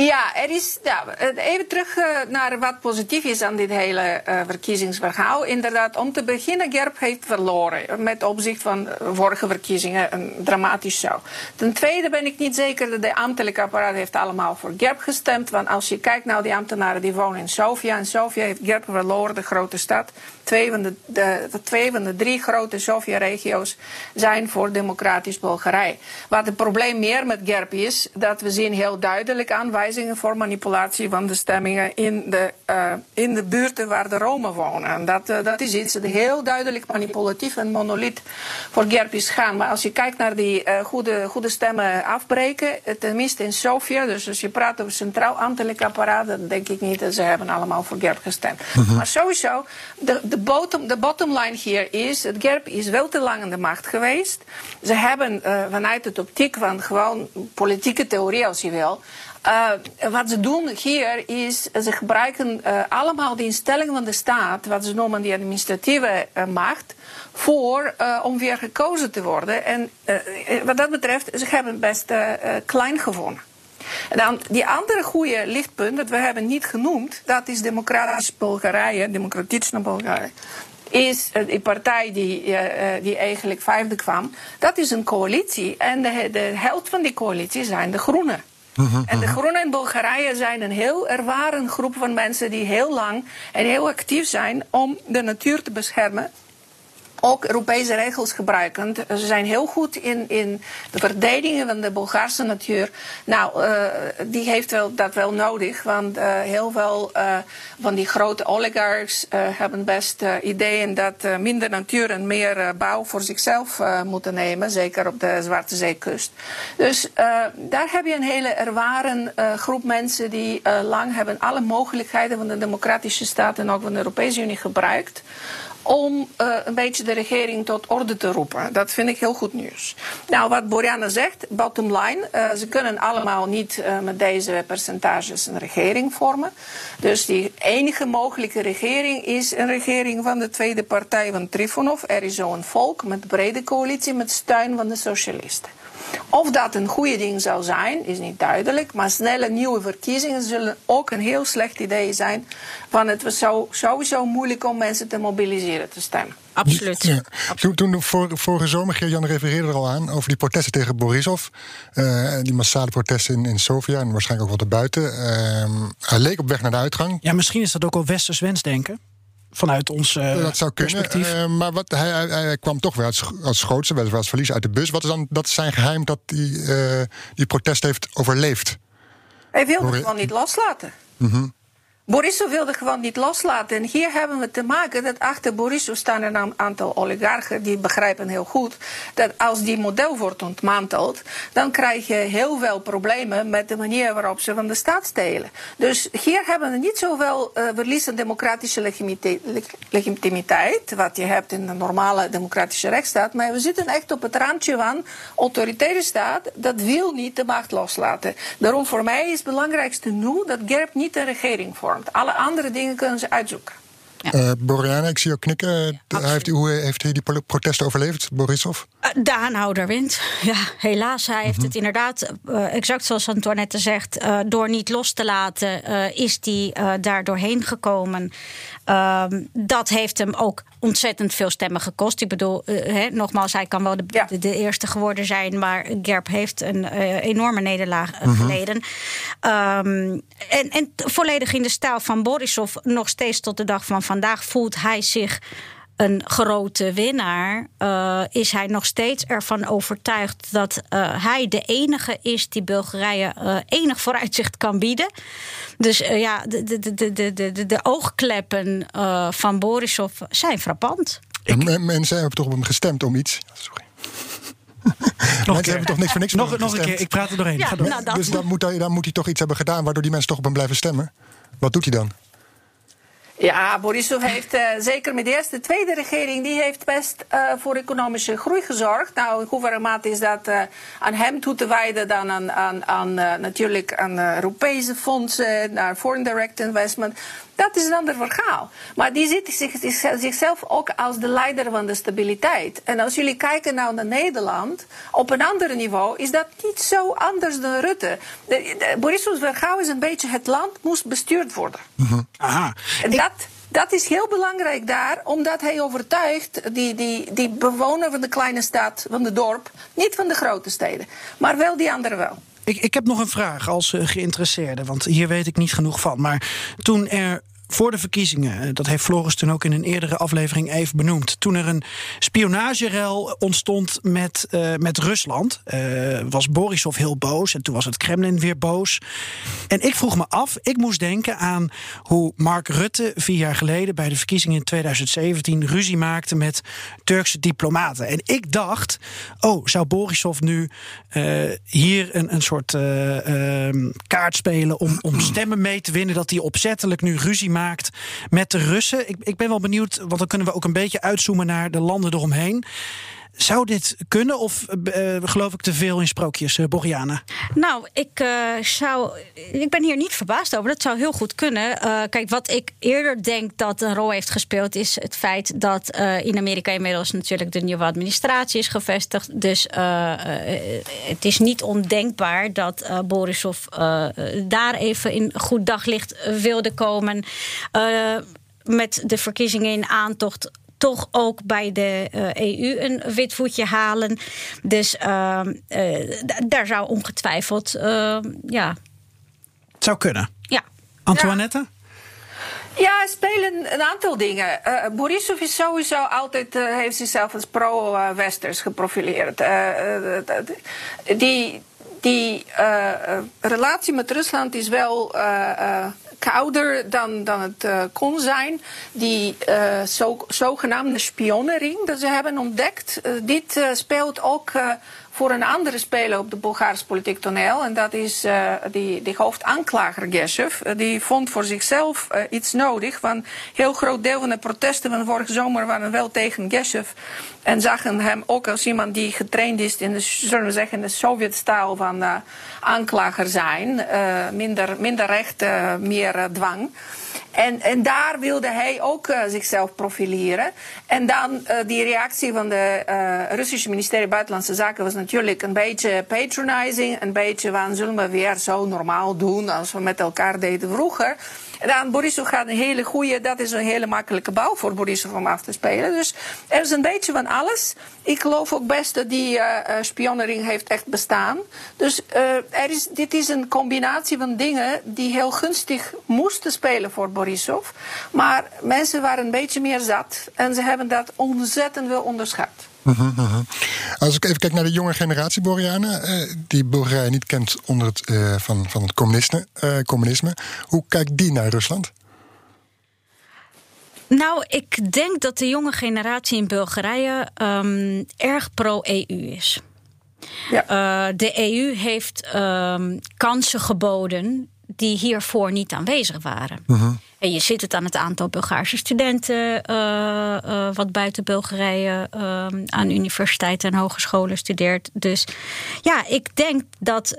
S6: Ja, er is, ja, even terug eh, naar wat positief is aan dit hele eh, verkiezingsverhaal. Inderdaad, om te beginnen, Gerb heeft verloren met opzicht van vorige verkiezingen. Een dramatisch zo. Ten tweede ben ik niet zeker dat de ambtelijke apparaat heeft allemaal voor Gerb gestemd. Want als je kijkt naar die ambtenaren die wonen in Sofia. In Sofia heeft Gerb verloren, de grote stad. Twee van de, de, de twee van de drie grote Sofia-regio's zijn voor democratisch Bulgarije. Wat het probleem meer met Gerb is, dat we zien heel duidelijk aanwijzingen voor manipulatie van de stemmingen in de, uh, in de buurten waar de Romen wonen. En dat, uh, dat is iets dat heel duidelijk manipulatief en monoliet voor Gerb is gaan. Maar als je kijkt naar die uh, goede, goede stemmen afbreken, tenminste in Sofia, dus als je praat over centraal ambtelijk apparaat, dan denk ik niet dat ze hebben allemaal voor Gerb gestemd.
S2: Mhm.
S6: Maar sowieso, de, de, bottom, de bottom line hier is, dat Gerb is wel te lang aan de macht geweest. Ze hebben vanuit het optiek van gewoon politieke theorie, als je wil, uh, wat ze doen hier is, ze gebruiken uh, allemaal de instellingen van de staat, wat ze noemen die administratieve uh, macht, voor om weer gekozen te worden. En wat dat betreft, ze hebben best klein gewonnen. En dan die andere goede lichtpunt dat we hebben niet genoemd, dat is democratisch Bulgarije, democratisch Bulgarije is die partij die, die eigenlijk vijfde kwam, dat is een coalitie. En de, de helft van die coalitie zijn de Groenen. En de Groenen in Bulgarije zijn een heel ervaren groep van mensen die heel lang en heel actief zijn om de natuur te beschermen. Ook Europese regels gebruikend. Ze zijn heel goed in, in de verdediging van de Bulgaarse natuur. Nou, uh, die heeft wel, dat wel nodig. Want uh, heel veel uh, van die grote oligarchs hebben best ideeën dat minder natuur en meer bouw voor zichzelf moeten nemen. Zeker op de Zwarte Zeekust. Dus daar heb je een hele ervaren groep mensen die lang hebben alle mogelijkheden van de democratische staat en ook van de Europese Unie gebruikt om uh, een beetje de regering tot orde te roepen. Dat vind ik heel goed nieuws. Nou, wat Boriana zegt, bottom line, uh, ze kunnen allemaal niet uh, met deze percentages een regering vormen. Dus die enige mogelijke regering is een regering van de tweede partij van Trifonov. Er is zo'n volk met brede coalitie met steun van de socialisten. Of dat een goede ding zou zijn, is niet duidelijk. Maar snelle nieuwe verkiezingen zullen ook een heel slecht idee zijn. Want het was zo, sowieso moeilijk om mensen te mobiliseren te stemmen.
S5: Absoluut.
S2: Ja. Toen, toen vor, vorige zomer, Geert-Jan refereerde er al aan... over die protesten tegen Borisov. Uh, die massale protesten in, in Sofia en waarschijnlijk ook wel erbuiten. Uh, hij leek op weg naar de uitgang.
S1: Ja, misschien is dat ook al westers wensdenken vanuit ons uh,
S2: dat zou kunnen,
S1: perspectief.
S2: Uh, maar wat, hij, hij, hij, kwam toch weer als, als grootste, weliswaar als verlies uit de bus. Wat is dan dat zijn geheim dat die, uh, die protest heeft overleefd?
S6: Hij wilde het gewoon niet loslaten.
S2: Mm -hmm.
S6: Borisov wilde gewoon niet loslaten. En hier hebben we te maken dat achter Borisov staan een aantal oligarchen die begrijpen heel goed dat als die model wordt ontmanteld, dan krijg je heel veel problemen met de manier waarop ze van de staat stelen. Dus hier hebben we niet zoveel uh, verliezen democratische legitimiteit, wat je hebt in een normale democratische rechtsstaat, maar we zitten echt op het randje van autoritaire staat dat wil niet de macht loslaten. Daarom voor mij is het belangrijkste nu dat GERB niet een regering vormt. Alle andere dingen kunnen ze uitzoeken.
S2: Ja. Uh, Boriana, ik zie jou knikken. Ja, heeft, hoe heeft hij die protesten overleefd, Borisov?
S5: Uh, de aanhouder wint. Ja, helaas. Hij heeft mm -hmm. het inderdaad, uh, exact zoals Antoinette zegt... door niet los te laten, is hij daar doorheen gekomen. dat heeft hem ook ontzettend veel stemmen gekost. Ik bedoel, he, nogmaals, hij kan wel de, ja. de, de, eerste geworden zijn... maar Gerb heeft een enorme nederlaag mm -hmm. geleden. Um, en, en volledig in de stijl van Borisov... nog steeds tot de dag van vandaag voelt hij zich een grote winnaar, uh, is hij nog steeds ervan overtuigd dat uh, hij de enige is die Bulgarije uh, enig vooruitzicht kan bieden. Dus ja, de, de, de, de, de, de oogkleppen van Borisov zijn frappant.
S2: Ik... Mensen hebben toch op hem gestemd om iets. Sorry. nog mensen hebben toch niks voor niks
S1: nog, nog een keer, ik praat er doorheen.
S5: Ja, nou, dat...
S2: Dus dan moet, hij, dan moet hij toch iets hebben gedaan waardoor die mensen toch op hem blijven stemmen. Wat doet hij dan?
S6: Ja, Borisov heeft uh, zeker met de eerste, de tweede regering, die heeft best uh, voor economische groei gezorgd. Nou, in hoeverre mate is dat uh, aan hem toe te wijden dan aan, aan, aan natuurlijk aan Europese fondsen, naar foreign direct investment. Dat is een ander verhaal. Maar die ziet zich, zichzelf ook als de leider van de stabiliteit. En als jullie kijken nou naar Nederland, op een ander niveau, is dat niet zo anders dan Rutte. De, de, Borisov Vergouw is een beetje het land moest bestuurd worden.
S1: -hmm. Aha.
S6: En dat, dat is heel belangrijk daar, omdat hij overtuigt die, die, die bewoner van de kleine stad, van de dorp, niet van de grote steden, maar wel die anderen wel.
S1: Ik, ik heb nog een vraag als uh, geïnteresseerde, want hier weet ik niet genoeg van. Maar toen er voor de verkiezingen, dat heeft Floris toen ook in een eerdere aflevering even benoemd. Toen er een spionagerel ontstond met, uh, met Rusland, uh, was Borisov heel boos en toen was het Kremlin weer boos. En ik vroeg me af, ik moest denken aan hoe Mark Rutte vier jaar geleden bij de verkiezingen in 2017 ruzie maakte met Turkse diplomaten. En ik dacht, oh, zou Borisov nu hier een, een soort kaart spelen om, om stemmen mee te winnen, dat hij opzettelijk nu ruzie maakt met de Russen. Ik, ik ben wel benieuwd, want dan kunnen we ook een beetje uitzoomen naar de landen eromheen. Zou dit kunnen of uh, geloof ik te veel in sprookjes, uh?
S5: Nou, ik, zou, ik ben hier niet verbaasd over. Dat zou heel goed kunnen. kijk, wat ik eerder denk dat een rol heeft gespeeld... is het feit dat in Amerika inmiddels natuurlijk de nieuwe administratie is gevestigd. Dus het is niet ondenkbaar dat Borisov daar even in goed daglicht wilde komen... met de verkiezingen in aantocht toch ook bij de uh, EU een wit voetje halen. Dus uh, uh, daar zou ongetwijfeld, ja.
S1: Het zou kunnen.
S5: Ja.
S1: Antoinette?
S6: Ja, spelen een aantal dingen. Uh, Borisov is sowieso altijd, uh, heeft zichzelf als pro-Westers geprofileerd. Uh, die die relatie met Rusland is wel kouder dan, dan het uh, kon zijn. Die zo, zogenaamde spionenring dat ze hebben ontdekt, uh, dit speelt ook voor een andere speler op de Bulgaarse politiek toneel. En dat is uh, die, die hoofdaanklager Geshev. Die vond voor zichzelf iets nodig. Want heel groot deel van de protesten van vorige zomer waren wel tegen Geshev. En zagen hem ook als iemand die getraind is in de, zullen we zeggen, de Sovjet-stijl van aanklager zijn. minder, minder recht, meer dwang. En, en daar wilde hij ook zichzelf profileren. En dan die reactie van de Russische ministerie Buitenlandse Zaken was natuurlijk een beetje patronizing. Een beetje van zullen we weer zo normaal doen als we met elkaar deden vroeger. En Borisov gaat een hele goede, dat is een hele makkelijke bouw voor Borisov om af te spelen. Dus er is een beetje van alles. Ik geloof ook best dat die uh, spionering heeft echt bestaan. Dus uh, er is, dit is een combinatie van dingen die heel gunstig moesten spelen voor Borisov. Maar mensen waren een beetje meer zat en ze hebben dat ontzettend wel onderschat.
S2: Uh -huh. Als ik even kijk naar de jonge generatie Borianen, uh, die Bulgarije niet kent onder het, uh, van, van het communisme, uh, communisme, hoe kijkt die naar Rusland?
S5: Nou, ik denk dat de jonge generatie in Bulgarije um, erg pro-EU is. Ja. de EU heeft um, kansen geboden die hiervoor niet aanwezig waren. Uh -huh. En je ziet het aan het aantal Bulgaarse studenten uh, uh, wat buiten Bulgarije uh, aan universiteiten en hogescholen studeert. Dus ja, ik denk dat.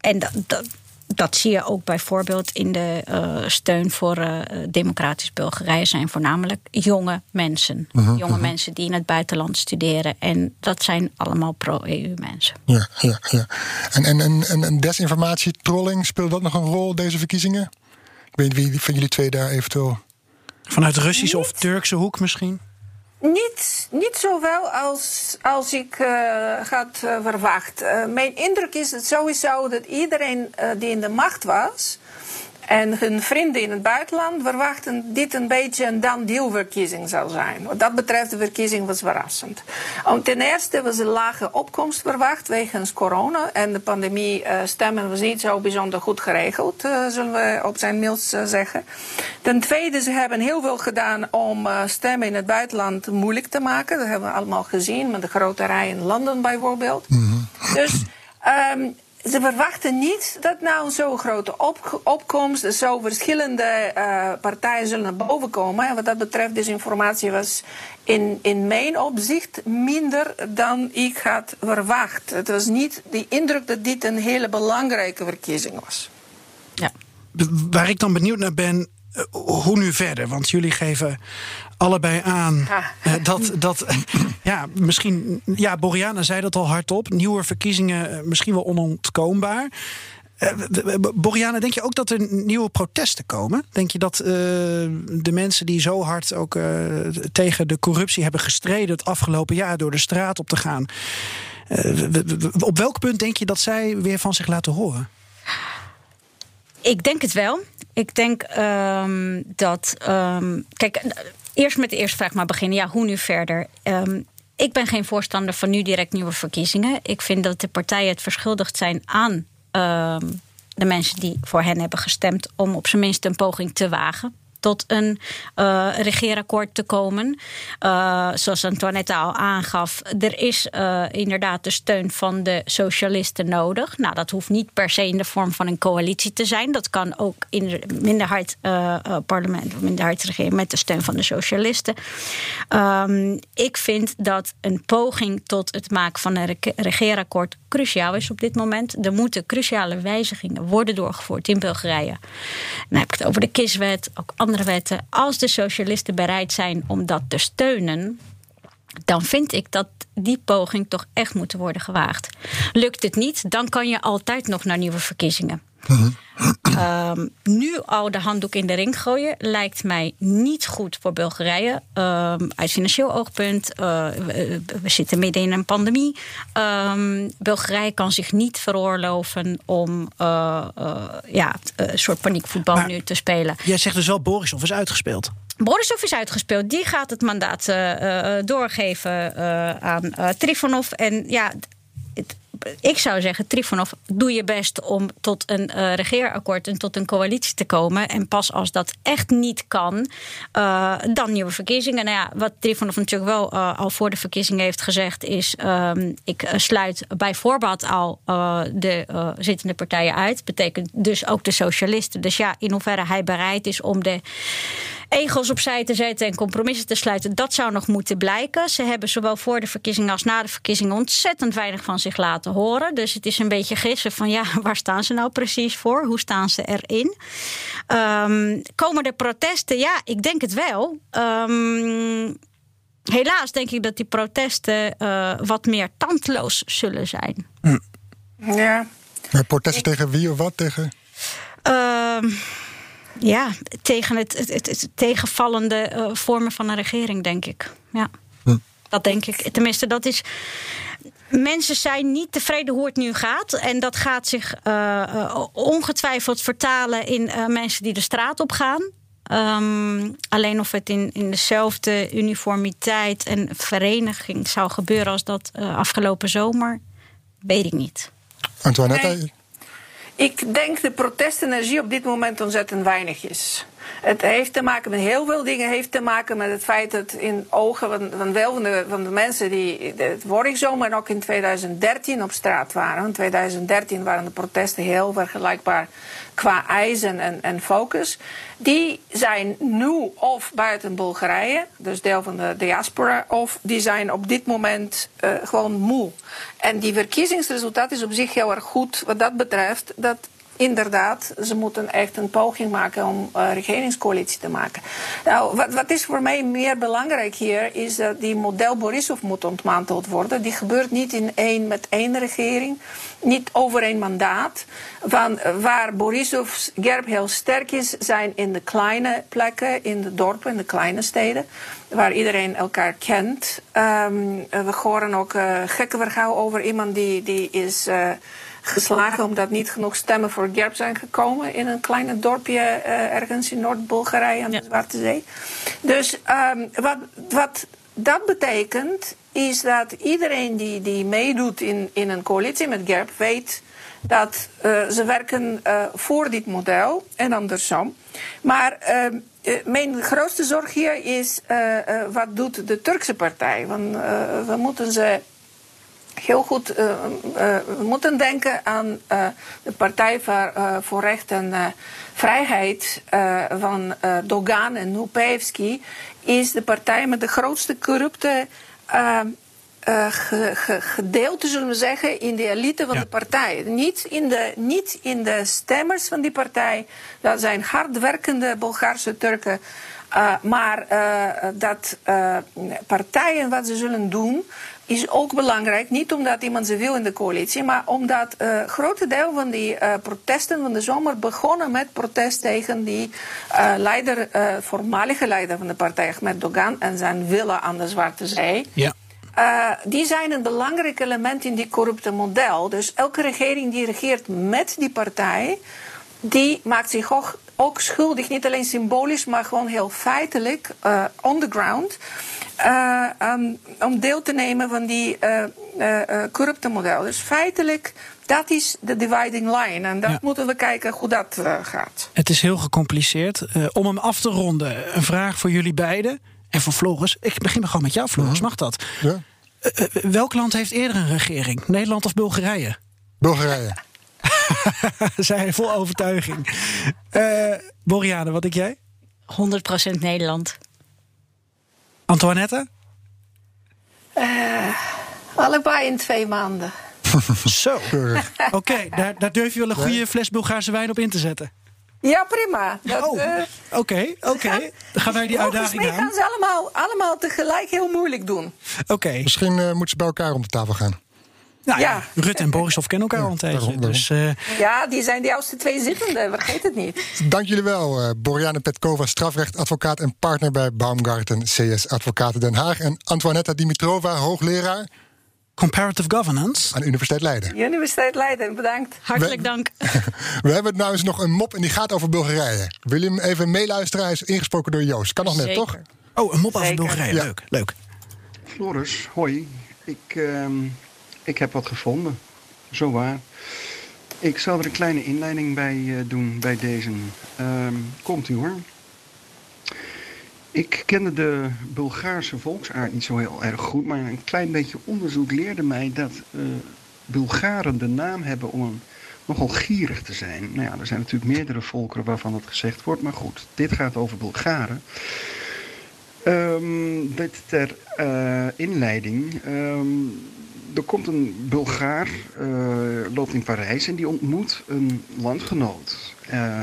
S5: en dat, dat, dat, zie je ook bijvoorbeeld in de steun voor democratisch Bulgarije, zijn voornamelijk jonge mensen. -huh, jonge -huh. mensen die in het buitenland studeren. En dat zijn allemaal pro-EU mensen.
S2: Ja, ja, ja. En, en, en, en desinformatie, trolling, speelt dat nog een rol deze verkiezingen? Ik weet niet wie van jullie twee daar eventueel.
S1: Vanuit Russische of Turkse hoek misschien?
S6: Niet, niet zowel als, als ik uh, had uh, verwacht. Uh, mijn indruk is het sowieso dat iedereen die in de macht was. En hun vrienden in het buitenland verwachten dit een beetje een dan-deal-verkiezing zou zijn. Wat dat betreft, de verkiezing was verrassend. Om ten eerste was een lage opkomst verwacht wegens corona. En de pandemie uh, stemmen was niet zo bijzonder goed geregeld, uh, zullen we op zijn mails uh, zeggen. Ten tweede, ze hebben heel veel gedaan om stemmen in het buitenland moeilijk te maken. Dat hebben we allemaal gezien, met de grote rij in Londen bijvoorbeeld. Mm -hmm. Dus... Um, ze verwachten niet dat nou zo'n grote op, opkomst, zo verschillende uh, partijen zullen naar boven komen. En wat dat betreft, deze informatie was in, in mijn opzicht minder dan ik had verwacht. Het was niet de indruk dat dit een hele belangrijke verkiezing was.
S1: Ja. Waar ik dan benieuwd naar ben, hoe nu verder? Want jullie geven allebei aan ah. dat, dat ja, misschien, ja, Boriana zei dat al hardop, nieuwe verkiezingen misschien wel onontkoombaar. Boriana, denk je ook dat er nieuwe protesten komen? Denk je dat uh, de mensen die zo hard ook uh, tegen de corruptie hebben gestreden het afgelopen jaar door de straat op te gaan, op welk punt denk je dat zij weer van zich laten horen?
S5: Ik denk het wel. Ik denk um, dat. Um, kijk, eerst met de eerste vraag maar beginnen. Ja, hoe nu verder? Um, ik ben geen voorstander van nu direct nieuwe verkiezingen. Ik vind dat de partijen het verschuldigd zijn aan de mensen die voor hen hebben gestemd. om op zijn minst een poging te wagen tot een uh, regeerakkoord te komen. Uh, zoals Antoinette al aangaf, er is uh, inderdaad de steun van de socialisten nodig. Nou, dat hoeft niet per se in de vorm van een coalitie te zijn. Dat kan ook in de minderheid parlement of minderheidsregering met de steun van de socialisten. Um, ik vind dat een poging tot het maken van een regeerakkoord cruciaal is op dit moment. Er moeten cruciale wijzigingen worden doorgevoerd in Bulgarije. Dan heb ik het over de kiswet, ook andere Als de socialisten bereid zijn om dat te steunen, dan vind ik dat die poging toch echt moet worden gewaagd. Lukt het niet, dan kan je altijd nog naar nieuwe verkiezingen. Um, nu al de handdoek in de ring gooien lijkt mij niet goed voor Bulgarije. Um, uit financieel oogpunt. Uh, we, we, zitten midden in een pandemie. Um, Bulgarije kan zich niet veroorloven om uh, uh, ja, een soort paniekvoetbal maar nu te spelen.
S1: Jij zegt dus wel Borisov is uitgespeeld.
S5: Borisov is uitgespeeld. Die gaat het mandaat doorgeven aan Trifonov. En ja ik zou zeggen, Trifonov, doe je best om tot een uh, regeerakkoord en tot een coalitie te komen. En pas als dat echt niet kan, uh, dan nieuwe verkiezingen. Nou ja, wat Trifonov natuurlijk wel uh, al voor de verkiezingen heeft gezegd, is: um, ik sluit bij voorbaat al de zittende partijen uit. Betekent dus ook de socialisten. Dus ja, in hoeverre hij bereid is om de egels opzij te zetten en compromissen te sluiten, dat zou nog moeten blijken. Ze hebben zowel voor de verkiezingen als na de verkiezingen ontzettend weinig van zich laten horen. Dus het is een beetje gissen van ja, waar staan ze nou precies voor? Hoe staan ze erin? Um, komen er protesten? Ja, ik denk het wel. Um, helaas denk ik dat die protesten uh, wat meer tandloos zullen zijn. Hm.
S6: Ja.
S2: Maar protesten tegen wie of wat? Tegen?
S5: Uh, ja, tegen het, het, het, tegenvallende uh, vormen van een regering, denk ik. Ja, hm. dat denk ik. Tenminste, dat is. Mensen zijn niet tevreden hoe het nu gaat. En dat gaat zich uh, ongetwijfeld vertalen in mensen die de straat op gaan. Um, alleen of het in, in dezelfde uniformiteit en vereniging zou gebeuren als dat afgelopen zomer, weet ik niet.
S2: Antoinette? Nee.
S6: Ik denk de protestenergie op dit moment ontzettend weinig is. Het heeft te maken met heel veel dingen. Heeft te maken met het feit dat in ogen van, wel van de, mensen die het vorig zomer en ook in 2013 op straat waren. In 2013 waren de protesten heel vergelijkbaar qua eisen en, en focus. Die zijn nu of buiten Bulgarije, dus deel van de diaspora, of die zijn op dit moment uh, gewoon moe. En die verkiezingsresultaat is op zich heel erg goed wat dat betreft. Dat inderdaad, ze moeten echt een poging maken om uh, regeringscoalitie te maken. Nou, wat, wat, is voor mij meer belangrijk hier, is dat die model Borisov moet ontmanteld worden. Die gebeurt niet in één met één regering, niet over één mandaat. Van, waar Borisov's Gerb heel sterk is, zijn in de kleine plekken, in de dorpen, in de kleine steden waar iedereen elkaar kent. Um, we horen ook uh, gekke verhaal over iemand die, die is geslagen omdat niet genoeg stemmen voor Gerb zijn gekomen in een kleine dorpje uh, ergens in Noord-Bulgarije aan de Zwarte Zee. Dus um, wat, wat dat betekent is dat iedereen die, die meedoet in, in een coalitie met Gerb weet dat uh, ze werken uh, voor dit model en andersom. Maar uh, mijn grootste zorg hier is wat doet de Turkse partij. Want we moeten ze heel goed uh, uh, we moeten denken aan uh, de Partij voor, voor Recht en Vrijheid van Dogan en Nupevski. Is de partij met de grootste corrupte ge, ge, gedeelte, zullen we zeggen, in de elite van ja. de partij. Niet in de, niet in de stemmers van die partij. Dat zijn hardwerkende Bulgaarse Turken. maar dat partijen wat ze zullen doen is ook belangrijk. Niet omdat iemand ze wil in de coalitie, maar omdat een uh, grote deel van die uh, protesten van de zomer begonnen met protest tegen die uh, leider, voormalige leider van de partij, Ahmed Dogan, en zijn willen aan de Zwarte Zee.
S1: Ja.
S6: Uh, die zijn een belangrijk element in die corrupte model. Dus elke regering die regeert met die partij, die maakt zich ook, ook schuldig, niet alleen symbolisch, maar gewoon heel feitelijk, uh, on the ground, uh, um, om deel te nemen van die corrupte model. Dus feitelijk, dat is de dividing line. En dat ja. moeten we kijken hoe dat gaat.
S1: Het is heel gecompliceerd. om hem af te ronden, een vraag voor jullie beiden. En voor Floris, ik begin gewoon met jou, Floris, uh-huh. mag dat?
S2: Ja.
S1: Uh, welk land heeft eerder een regering? Nederland of Bulgarije?
S2: Bulgarije.
S1: Zij vol overtuiging. Uh, Boriane, wat denk jij?
S5: 100% Nederland.
S1: Antoinette?
S6: Uh, allebei in twee maanden.
S1: Zo. Oké, okay, daar, daar durf je wel een goede fles Bulgaarse wijn op in te zetten.
S6: Ja, prima.
S1: Oké, oké. Uh, okay, okay. Dan gaan wij die uitdaging aan.
S6: gaan ze allemaal, allemaal tegelijk heel moeilijk doen.
S1: Oké. Okay.
S2: Misschien uh, moeten ze bij elkaar om de tafel gaan.
S1: Nou ja, ja. Rutte en Borisov kennen elkaar al een tijdje. Dus, uh...
S6: Ja, die zijn de oudste twee zittenden, vergeet het niet.
S2: Dank jullie wel, uh, Boriane Petkova, strafrechtadvocaat en partner bij Baumgarten CS Advocaten Den Haag. En Antoinetta Dimitrova, hoogleraar
S1: Comparative Governance.
S2: Aan Universiteit Leiden.
S6: Universiteit Leiden, bedankt.
S5: Hartelijk dank.
S2: We hebben nou eens nog een mop en die gaat over Bulgarije. Wil je hem even meeluisteren? Hij is ingesproken door Joost. Kan nog net, toch?
S1: Oh, een mop over Bulgarije. Ja. Leuk, leuk.
S7: Floris, hoi. Ik, uh, ik heb wat gevonden. Zo waar. Ik zal er een kleine inleiding bij uh, doen bij deze. Uh, komt u hoor. Ik kende de Bulgaarse volksaard niet zo heel erg goed, maar een klein beetje onderzoek leerde mij dat uh, Bulgaren de naam hebben om nogal gierig te zijn. Nou ja, er zijn natuurlijk meerdere volkeren waarvan het gezegd wordt, maar goed, dit gaat over Bulgaren. Um, dit ter uh, inleiding. Um, er komt een Bulgaar, uh, loopt in Parijs en die ontmoet een landgenoot. Uh,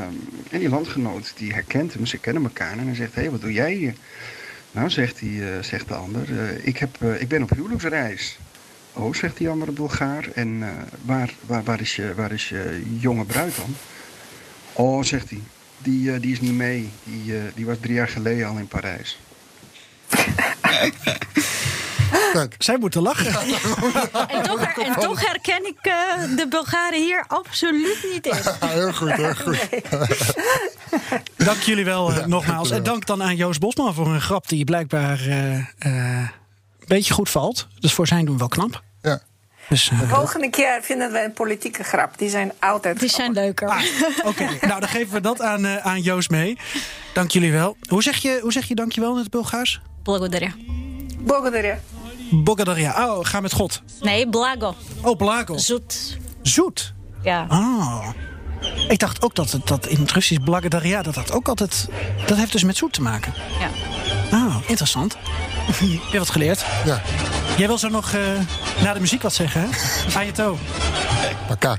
S7: en die landgenoot die herkent hem, ze kennen elkaar en hij zegt: Hé, hey, wat doe jij hier? Nou, zegt, hij, uh, zegt de ander: ik, heb, ik ben op huwelijksreis. Oh, zegt die andere Bulgaar. En waar, waar, waar, is je, waar is je jonge bruid dan? Oh, zegt hij: Die, die is niet mee. Die, die was drie jaar geleden al in Parijs.
S1: Kijk. Zij moeten lachen.
S5: En toch, en toch herken ik uh, de Bulgaren hier absoluut niet in.
S2: heel goed, heel goed.
S1: Dank jullie wel uh, ja, nogmaals. En dank dan aan Joost Bosman voor een grap die blijkbaar uh, een beetje goed valt. Dus voor zijn doen wel knap.
S2: Ja.
S6: Dus, uh, de volgende keer vinden we een politieke grap. Die zijn altijd.
S5: Die zijn leuker.
S1: Ah, Oké, okay. nou dan geven we dat aan, uh, aan Joost mee. Dank jullie wel. Hoe zeg je, hoe zeg je dankjewel in het Bulgaars?
S5: Благодаря.
S6: Благодаря.
S1: Bogadaria. Oh, ga met God.
S5: Nee, blago.
S1: Oh, blago.
S5: Zoet.
S1: Zoet?
S5: Ja.
S1: Oh. Ik dacht ook dat, dat in het Russisch blagadaria, dat dat ook altijd... Dat heeft dus met zoet te maken.
S5: Ja.
S1: Ah, interessant. Je hebt wat geleerd.
S2: Ja.
S1: Jij wil zo nog uh, na de muziek wat zeggen, hè? Ayato.
S2: Paka.